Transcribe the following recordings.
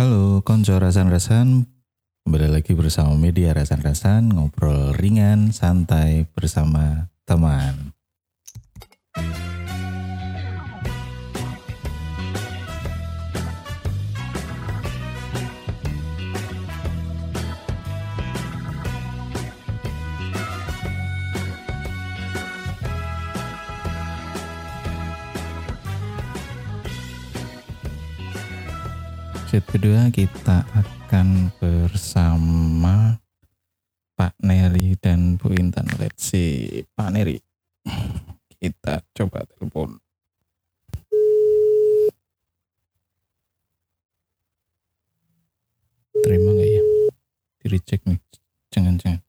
Halo, konco rasan-rasan. Kembali lagi bersama media rasan-rasan, ngobrol ringan, santai bersama teman. Set kedua kita akan bersama Pak Neri dan Bu Intan. Let's see, Pak Neri. Kita coba telepon. Terima nggak ya? Di reject nih. Jangan-jangan.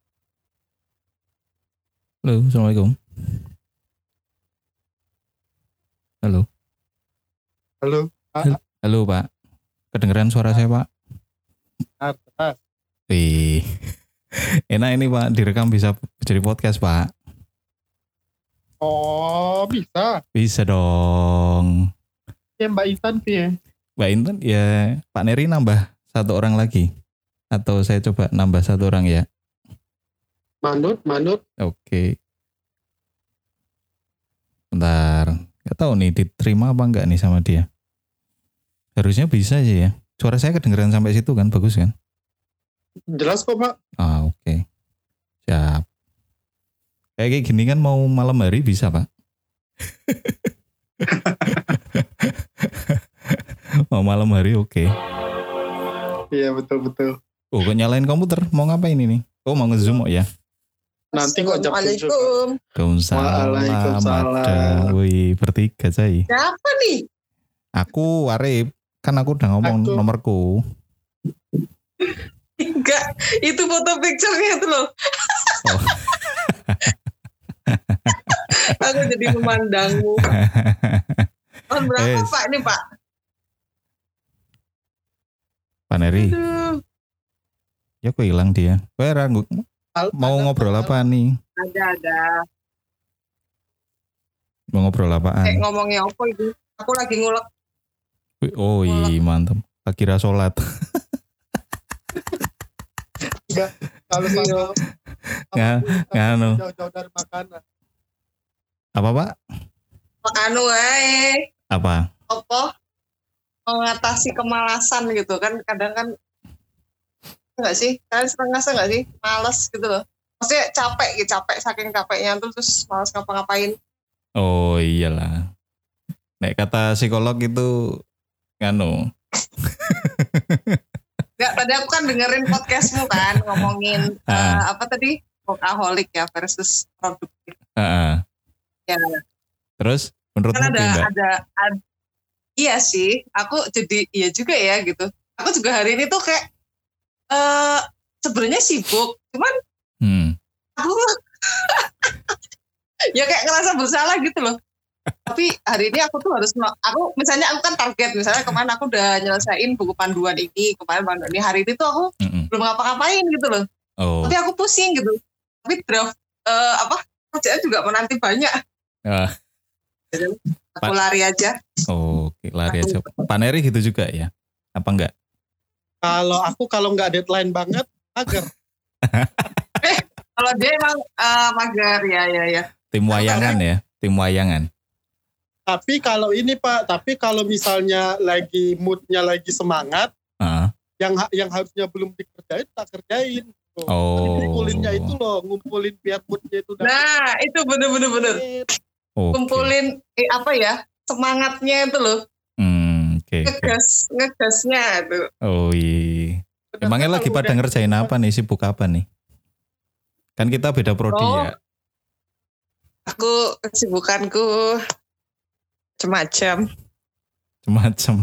Halo, Assalamualaikum. Halo. Halo, Halo Pak. Kedengeran suara saya Pak? Benar, benar. Wih, enak ini Pak, direkam bisa jadi podcast Pak. Oh, bisa. Bisa dong. Ya Mbak Intan ya. Mbak Intan ya Pak Neri nambah satu orang lagi. Atau saya coba nambah satu orang ya. Manut, manut. Oke. Bentar. Gak tahu nih diterima apa enggak nih sama dia. Harusnya bisa aja ya. Suara saya kedengeran sampai situ kan, bagus kan? Jelas kok, Pak. Ah oke. Siap. Kayak kayak gini kan mau malam hari bisa pak? mau malam hari oke. Iya, betul-betul. Oh kok nyalain komputer? Mau ngapain ini? Oh mau ngezoom oh ya? Nanti kok jam. Assalamualaikum. Waalaikumsalam. Waalaikumsalam. Ada. Wih bertiga say. Siapa nih? Aku Arif. Kan aku udah ngomong Aku. nomorku. Enggak, itu foto picture-nya itu loh. Oh. Aku jadi memandangmu. Tahun berapa Eh. Pak ini Pak? Pak Neri. Aduh, Ya kok hilang dia. Kowe mau ada ngobrol Pak. apa nih? ada ada. Mau ngobrol Kayak apaan? ngomongnya apa itu? Aku lagi ngulek. Oh iya mantap. Tak kira sholat. Kalau Iya. sama Nggak, nganu. jauh-jauh dari makanan. Apa pak? Anu wae, Apa? apa? Mengatasi kemalasan gitu kan. Kadang kan enggak sih? Kalian sering ngerasa enggak sih? Males gitu loh. Maksudnya capek gitu, capek saking capeknya tuh terus males ngapa-ngapain. Oh iyalah. Nek kata psikolog itu nganu. Enggak, tadi aku kan dengerin podcastmu kan ngomongin Ah. eh, apa tadi workaholic ya versus produktif. Heeh. Ya, Terus menurutmu kan ada enggak? ada ad- iya sih. Aku jadi iya juga ya gitu. Aku juga hari ini tuh kayak eh sebenarnya sibuk, cuman Hmm. aku ya kayak ngerasa bersalah gitu loh. Tapi hari ini aku tuh harus aku misalnya aku kan target misalnya kemarin aku udah nyelesain buku panduan ini kemarin panduan ini hari ini tuh aku Mm-mm. belum ngapa-ngapain gitu loh. Oh. tapi aku pusing gitu tapi draft eh, apa kerjaan juga menanti banyak Ah. aku Pak- lari aja Oh, Oke, lari aja. Pak Neri gitu juga ya? Apa enggak? Kalau aku kalau nggak deadline banget, agar. kalau dia emang eh, mager ya ya ya Tim wayangan ya? Tim wayangan. Tapi kalau ini Pak, tapi kalau misalnya lagi moodnya lagi semangat, Ah. yang yang harusnya belum dikerjain tak kerjain. Tuh. Oh. Ngumpulinnya itu loh, ngumpulin biar moodnya itu nah itu bener bener bener Oke. kumpulin eh, apa ya semangatnya itu loh Hmm, oke. oke. ngegas ngegasnya itu Oh iya. Emangnya lagi pada ngerjain apa nih? Sibuk apa nih? Kan kita beda prodi Oh. ya. aku kesibukanku macam-macam Macam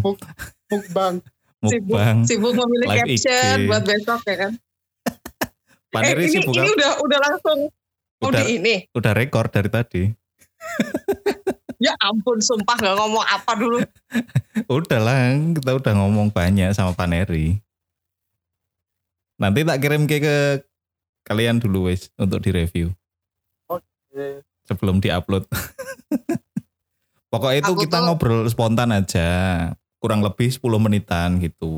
mukbang. mukbang. sibuk memilih Live caption IG. buat besok ya kan Pak eh, ini, sibuk ini udah udah langsung oh Udah, di ini udah rekor dari tadi. ya ampun sumpah gak ngomong apa dulu Udah lah, kita udah ngomong banyak sama Pak Neri. Nanti tak kirim ke, ke kalian dulu wes untuk direview Oke. sebelum diupload. Pokoknya itu Aku kita tuh- ngobrol spontan aja. kurang lebih 10 menitan gitu.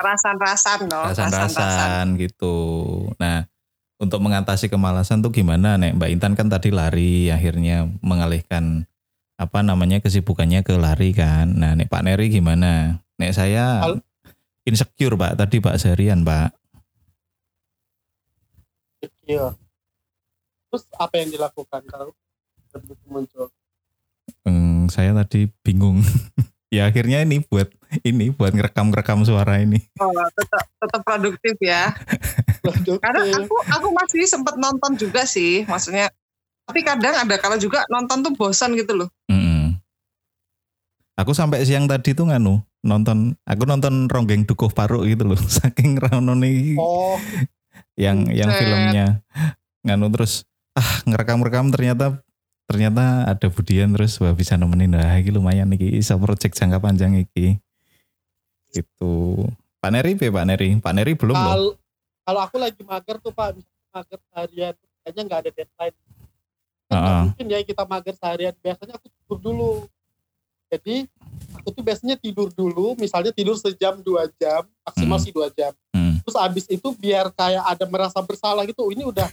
Rasan-rasan dong. Rasan-rasan gitu. Nah, untuk mengatasi kemalasan tuh gimana Nek? Mbak Intan kan tadi lari akhirnya mengalihkan apa namanya kesibukannya ke lari kan. Nah, Nek Pak Neri gimana? Nek saya Hal- insecure Pak tadi Pak seharian Pak. Iya. Terus apa yang dilakukan kalau muncul? Hmm, saya tadi bingung. ya akhirnya ini buat ini buat ngerekam-ngerekam suara ini. Oh, tetap tetap produktif ya. Karena aku aku masih sempat nonton juga sih, maksudnya. Tapi kadang ada kalau juga nonton tuh bosan gitu loh. Mm-mm. Aku sampai siang tadi tuh nganu nonton aku nonton Ronggeng Dukuh Paruk gitu loh saking ranone Oh, yang yang Buset. filmnya nganu terus ah ngerekam-rekam ternyata ternyata ada Budian terus wah bisa nemenin lah iki lumayan iki iso project jangka panjang iki gitu Pak Neri be Pak Neri Pak Neri belum loh kalau aku lagi mager tuh Pak, mager seharian, kayaknya nggak ada deadline. Kan nggak Ah. mungkin ya kita mager seharian. Biasanya aku tidur dulu. Jadi aku tuh biasanya tidur dulu, misalnya tidur sejam dua jam, maksimal Hmm. sih dua jam. Hmm. Terus abis itu biar kayak ada merasa bersalah gitu. Ini udah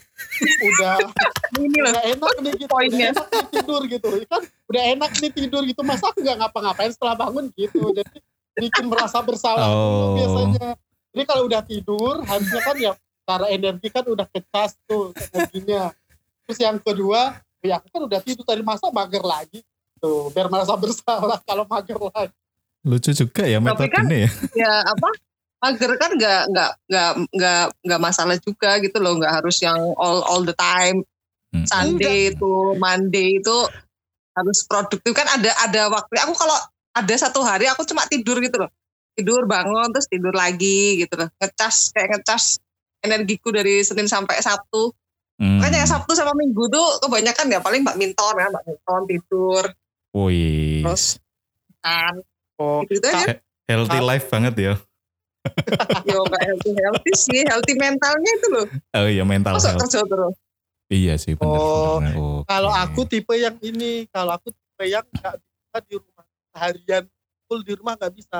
udah Ini udah enak nih gitu, udah Poinnya. enak nih tidur gitu. Kan udah enak nih tidur gitu. Masa aku nggak ngapa-ngapain setelah bangun gitu. Jadi bikin merasa bersalah dulu Oh. biasanya. Jadi kalau udah tidur, harusnya kan ya cara energi kan udah kecas tuh energinya. Terus yang kedua, ya aku kan udah tidur tadi masa mager lagi tuh biar merasa bersalah kalau mager lagi. lucu juga ya Tapi kan- metodenya ya Ya apa? Mager kan nggak nggak nggak nggak nggak masalah juga gitu loh, nggak harus yang all all the time. Hmm. Sunday itu, Monday itu harus produktif kan ada ada waktu. Aku kalau ada satu hari aku cuma tidur gitu loh. Tidur bangun terus tidur lagi gitu loh. Ngecas kayak ngecas energiku dari Senin sampai Sabtu. Hmm. Makanya yang Sabtu sama Minggu tuh kebanyakan ya paling badminton ya, badminton tidur Wih, terus kan Oh, gitu aja. healthy life banget ya Yo nggak healthy healthy sih, healthy mentalnya itu loh. oh iya mental Masa health kerja terus. iya sih benar Oh, benar. Oke. Kalau aku tipe yang ini, kalau aku tipe yang nggak bisa di rumah seharian full di rumah nggak bisa.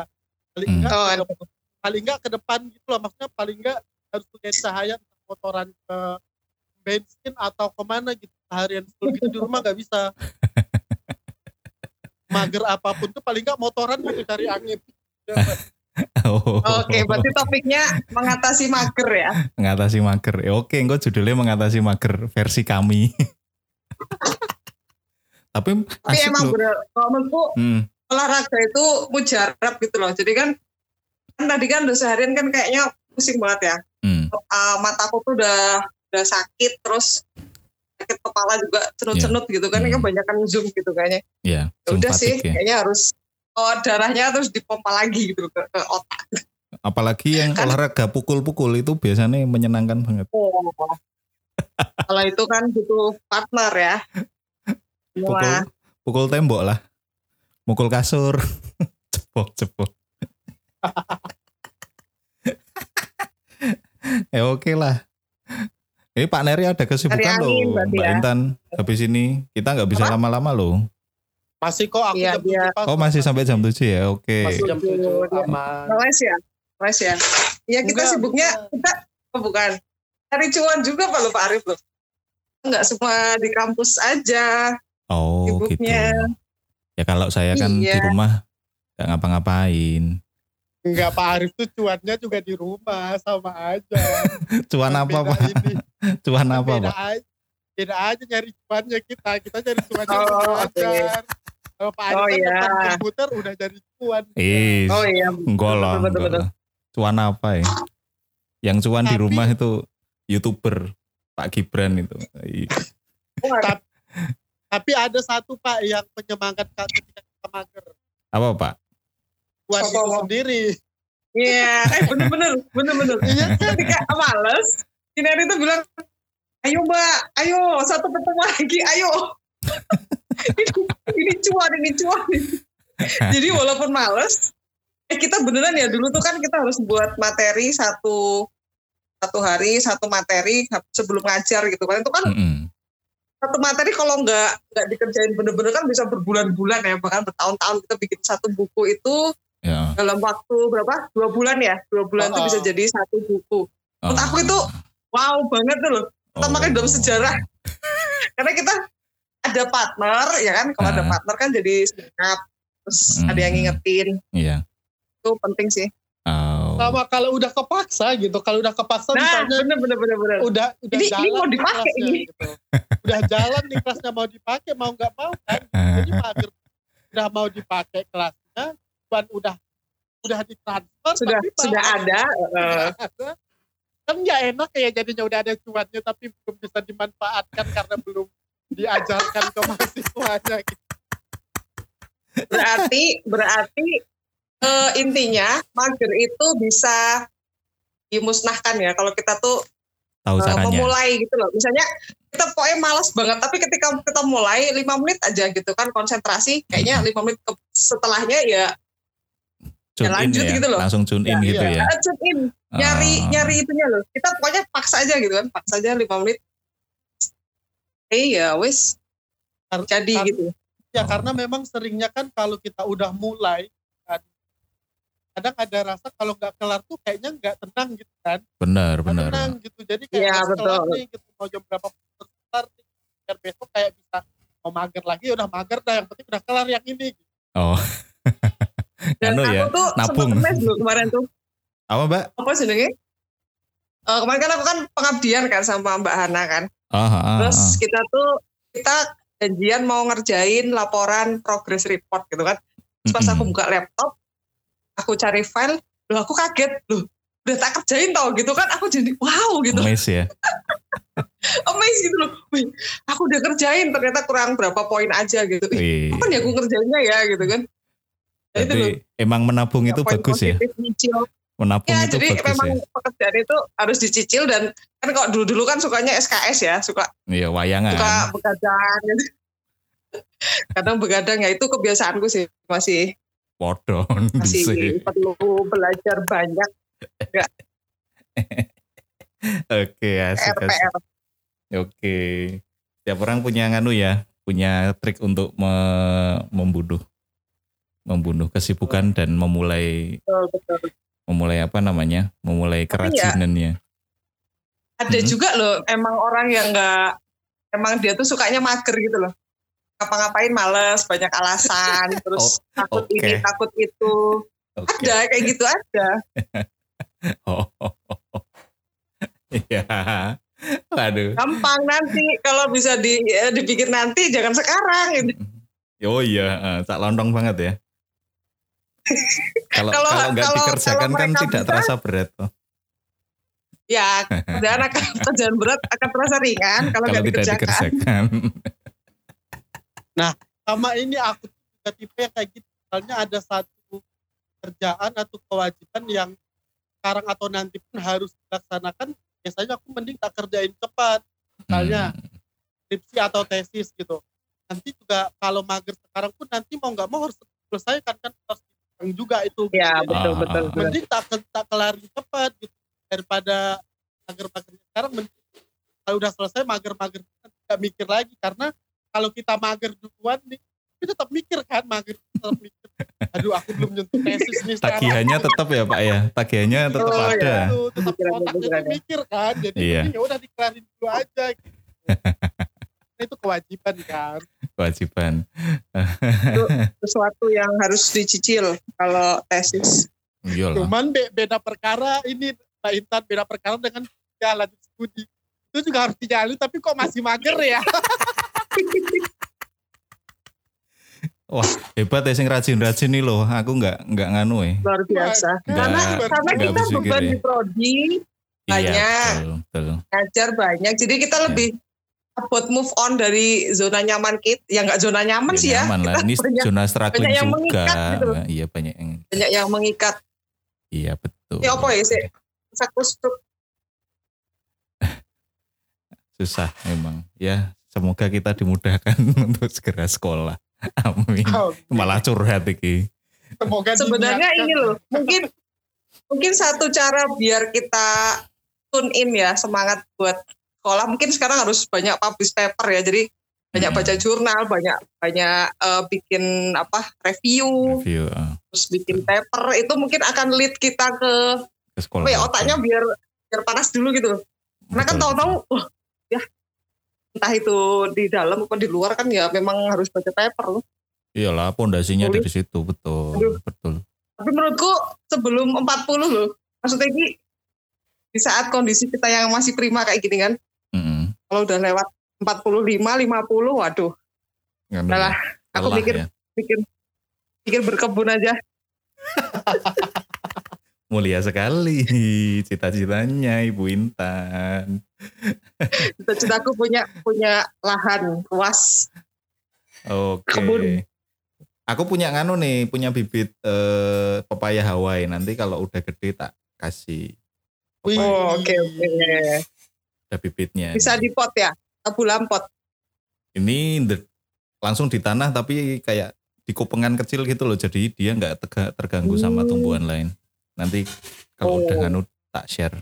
Paling Hmm. enggak, Oh, ke depan- paling enggak ke depan gitu loh. Maksudnya paling enggak harus punya cahaya entah motoran ke bensin atau ke mana gitu seharian full gitu di rumah nggak bisa. Mager apa pun tuh paling enggak motoran gitu cari angin. Oh. Oke, berarti topiknya mengatasi mager ya. mengatasi mager. Ya, oke, engko judulnya mengatasi mager versi kami. Tapi Tapi emang loh. bener, kalau menurutku Hmm, olahraga itu mujarab gitu loh. Jadi kan, kan tadi kan udah seharian kan kayaknya pusing banget ya. hmm, Ah, mataku tuh udah udah sakit, terus sakit kepala juga cenut-cenut gitu kan. Ini Hmm. kebanyakan zoom gitu kayaknya. ya, Ya udah sih, ya. kayaknya harus oh, darahnya terus dipompa lagi gitu ke, ke otak. Apalagi yang Kan- olahraga pukul-pukul itu biasanya menyenangkan banget. Oh. Kalau itu kan butuh partner ya. Pukul, pukul tembok lah. Mukul kasur. cepok. ya oke lah. Ini Pak Neri ada kesibukan angin loh, Mbak ya. Intan. Habis ini kita nggak bisa lama-lama loh. Masih kok aku Iya, jam tujuh pas. Oh masih sampai jam 7 ya, oke. Masih jam Tujuh, tujuh dia. aman. Noise ya, noise ya. Iya kita Enggak, sibuknya bukan. kita oh, bukan cari cuan juga Pak lo Pak Arif loh. Enggak semua di kampus aja. Oh gitu. Sibuknya. Ya kalau saya kan di Iya. rumah nggak ngapa-ngapain. Enggak Pak Arif tuh cuannya juga di rumah sama aja. Cuan apa Beda pak? ini. Cuan apa pak? aja, beda aja nyari cuannya kita. Kita cari cuannya Oh, belajar. Kalau Pak Arif Oh, kan iya. komputer udah cari cuan. Is, Oh iya. enggak lah, betul, betul, enggak lah. Cuan apa ya? Yang cuan di Tapi- rumah itu youtuber Pak Gibran itu. Iya. Tapi ada satu Pak yang penyemangat Kak ketika kita mager. Apa pak? Itu Pak? sendiri. Iya, eh bener-bener, bener-bener. Iya kan? Ketika males, Kinari itu bilang, ayo mbak, ayo satu ketemu lagi, ayo. ini, cuan, ini cuan. Jadi walaupun males, eh kita beneran ya dulu tuh kan kita harus buat materi satu satu hari satu materi sebelum ngajar gitu kan itu kan Mm-mm. satu materi kalau nggak nggak dikerjain bener-bener kan bisa berbulan-bulan ya bahkan bertahun-tahun kita bikin satu buku itu Ya. dalam waktu berapa dua bulan ya dua bulan itu Oh. bisa jadi satu buku Menurut aku itu wow banget tuh loh kita Oh. dalam sejarah karena kita ada partner ya kan kalau ada Ah. partner kan jadi semangat terus ada yang ngingetin Iya. itu penting sih Oh. Sama kalau udah kepaksa gitu, kalau udah kepaksa nah misalnya bener bener bener bener udah udah Ini- jalan ini mau nih dipakai kelasnya ini. gitu. Udah jalan nih kelasnya mau dipakai mau nggak mau kan. Jadi mager udah mau dipakai kelasnya, cuman udah udah ditransfer sudah tapi sudah ada ada. kan nggak enak ya jadinya udah ada cuannya tapi belum bisa dimanfaatkan karena belum diajarkan ke mahasiswanya gitu. berarti berarti eh, intinya mager itu bisa dimusnahkan ya kalau kita tuh Tahu caranya. memulai gitu loh misalnya kita pokoknya malas banget tapi ketika kita mulai lima menit aja gitu kan konsentrasi kayaknya lima menit ke- setelahnya ya Tune in lanjut ya. gitu loh. Langsung tune in Ya, gitu iya. ya. eh, tune in nyari Ah. nyari itunya loh kita pokoknya paksa aja gitu kan paksa aja lima menit eh ya wis Kar- jadi kar- gitu Ya karena memang seringnya kan kalau kita udah mulai kan, kadang ada rasa kalau nggak kelar tuh kayaknya nggak tenang gitu kan. Benar, benar. tenang gitu. Jadi kayak Iya, harus kelar betul. nih gitu mau jam berapa kelar nih. Biar besok kayak bisa mau mager lagi udah mager dah yang penting udah kelar yang ini. Gitu. Oh. dan Anu aku ya, tuh nabung. dulu kemarin tuh Apa, Mbak? apa sih Eh, kemarin kan aku kan pengabdian kan sama Mbak Hana kan Ah, ah, ah, Terus ah. kita tuh kita janjian mau ngerjain laporan progress report gitu kan. Terus pas aku buka laptop, aku cari file, loh aku kaget, loh udah tak kerjain tau gitu kan aku jadi wow gitu Amazed ya. amazed gitu loh Wih, aku udah kerjain ternyata kurang berapa poin aja gitu Ih, Wih. kapan ya aku ngerjainnya ya gitu kan Ya itu loh, Jadi emang menabung itu poin bagus ya. positif, nyicil. Menabung ya itu jadi bagus memang ya. pekerjaan itu harus dicicil dan kan kok dulu-dulu kan sukanya SKS ya suka Iya, wayangan. suka begadang gitu. kadang begadang ya itu kebiasaanku sih masih Podo. masih perlu belajar banyak Oke, asik, PR asik. PR Oke. Tiap orang punya nganu ya, punya trik untuk me- membunuh membunuh kesibukan dan memulai betul, betul. Memulai apa namanya? Memulai ya- kerajinannya. ada Mhm. juga loh emang orang yang enggak emang dia tuh sukanya mager gitu loh ngapa-ngapain males banyak alasan terus takut oke. ini takut itu Oke. ada kayak gitu ada Oh. Iya. Waduh. gampang nanti kalau bisa di ya, dipikir nanti jangan sekarang gitu. Oh iya, eh, cak lontong banget ya. Kalau Kalau- nggak dikerjakan kalau kan tidak bisa- terasa berat. Oh. ya kerjaan akan kerjaan berat akan terasa ringan kalau Kalau nggak tidak dikerjakan dikerjakan. Sama ini aku juga tipe yang kayak gitu. Misalnya ada satu kerjaan atau kewajiban yang sekarang atau nanti pun harus dilaksanakan. Biasanya aku mending tak kerjain cepat. Misalnya Hmm. skripsi atau tesis gitu. Nanti juga kalau mager sekarang pun nanti mau nggak mau harus selesaikan kan harus juga itu. ya Jadi, betul Ah, betul, ah, betul. Mending tak tak kelarin cepat gitu daripada mager-mager sekarang. mending Kalau udah selesai mager-mager nggak mikir lagi karena kalau kita mager duluan nih kita tetap mikir kan mager tetap mikir. Aduh aku belum nyentuh tesis nih. Tagihannya tetap ya Pak ya. Tagihannya tetap Oh, ada. iya. Itu tetap otaknya mikir kan. Jadi Iya. ya udah dikelarin dulu aja gitu. Itu kewajiban kan. Kewajiban. sesuatu yang harus dicicil kalau tesis Iyalah. Cuman be- beda perkara ini Mbak Intan beda perkara dengan jalan studi. Itu juga harus dijalin tapi kok masih mager ya. Wah hebat ya sing rajin-rajin nih loh. Aku nggak nggak nganu ya. luar biasa Nggak- karena karena kita beban ya. di prodi Iya Banyak. betul, betul. ngajar banyak jadi kita Iya. lebih about move on dari zona nyaman kita ya nggak zona nyaman Ya, sih ya nyaman lah. Ini banyak- zona struggling banyak yang juga. mengikat gitu iya banyak yang banyak yang mengikat iya betul. Ya, apa ya, sih? Susah memang. Ya semoga kita dimudahkan untuk segera sekolah. Amin. Malah curhat iki. Semoga sebenarnya ini loh mungkin mungkin satu cara biar kita tune in ya semangat buat sekolah mungkin sekarang harus banyak publish paper ya jadi banyak Hmm. baca jurnal banyak banyak eh, bikin apa review Review ah, terus bikin paper itu mungkin akan lead kita ke ke sekolah. apa ya otaknya biar biar panas dulu gitu karena kan tahu-tahu wah ya entah itu di dalam apa di luar kan ya memang harus baca paper Iyalah pondasinya dari situ betul Aduh. betul. tapi menurutku sebelum 40 loh maksudnya ini di saat kondisi kita yang masih prima kayak gini kan. Kalau udah lewat 45 50 waduh ya, lah, aku lelah mikir ya. pikir pikir berkebun aja Mulia sekali cita-citanya Ibu Intan. cita-citaku punya punya lahan luas Oke. Kebun. Aku punya nganu nih, punya bibit eh, pepaya Hawaii. Nanti kalau udah gede tak kasih Wih. oh oke oke ada bibitnya. bisa di pot ya bulan pot Ini langsung di tanah tapi kayak di kupengan kecil gitu loh. Jadi dia nggak tega- terganggu sama Hmm. tumbuhan lain. Nanti kalau udah Oh. nganu tak share.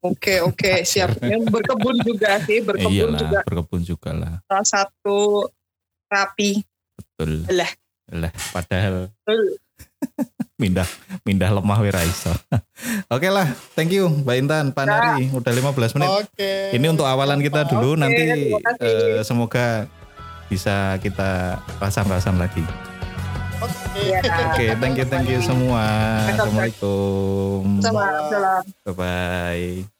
Oke oke siap. Yang berkebun juga sih berkebun Iyalah, juga berkebun juga lah. salah satu rapi. Betul. Lah. Lah, padahal Betul. Mindah mindah lemah wira iso. Oke lah, thank you Mbak Intan, Pak Nari, udah 15 menit. Oke. Ini untuk awalan kita dulu Oke, nanti eh, semoga bisa kita rasan-rasan lagi. Oke. Ya. Oke, thank you thank you semua. Assalamualaikum. Salam salam. Bye bye.